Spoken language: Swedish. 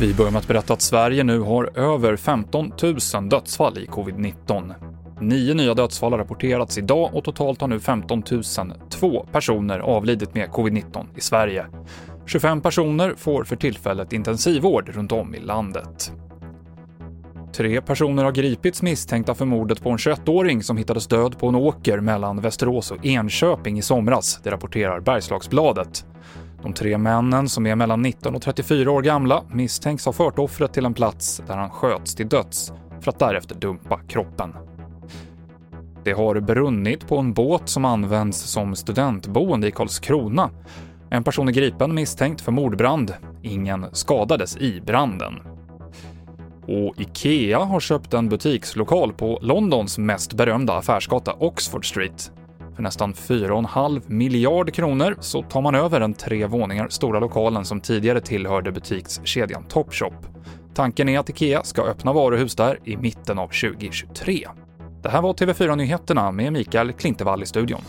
Vi börjar med att berätta att Sverige nu har över 15 000 dödsfall i covid-19. Nio nya dödsfall har rapporterats idag och totalt har nu 15 002 personer avlidit med covid-19 i Sverige. 25 personer får för tillfället intensivvård runt om i landet. Tre personer har gripits misstänkta för mordet på en 21-åring som hittades död på en åker mellan Västerås och Enköping i somras, det rapporterar Bergslagsbladet. De tre männen, som är mellan 19 och 34 år gamla, misstänks ha fört offret till en plats där han sköts till döds för att därefter dumpa kroppen. Det har brunnit på en båt som används som studentboende i Karlskrona. En person är gripen misstänkt för mordbrand. Ingen skadades i branden. Och IKEA har köpt en butikslokal på Londons mest berömda affärsgata Oxford Street. För nästan 4,5 miljard kronor så tar man över den tre våningar stora lokalen som tidigare tillhörde butikskedjan Topshop. Tanken är att IKEA ska öppna varuhus där i mitten av 2023. Det här var TV4 Nyheterna med Mikael Klintevall i studion.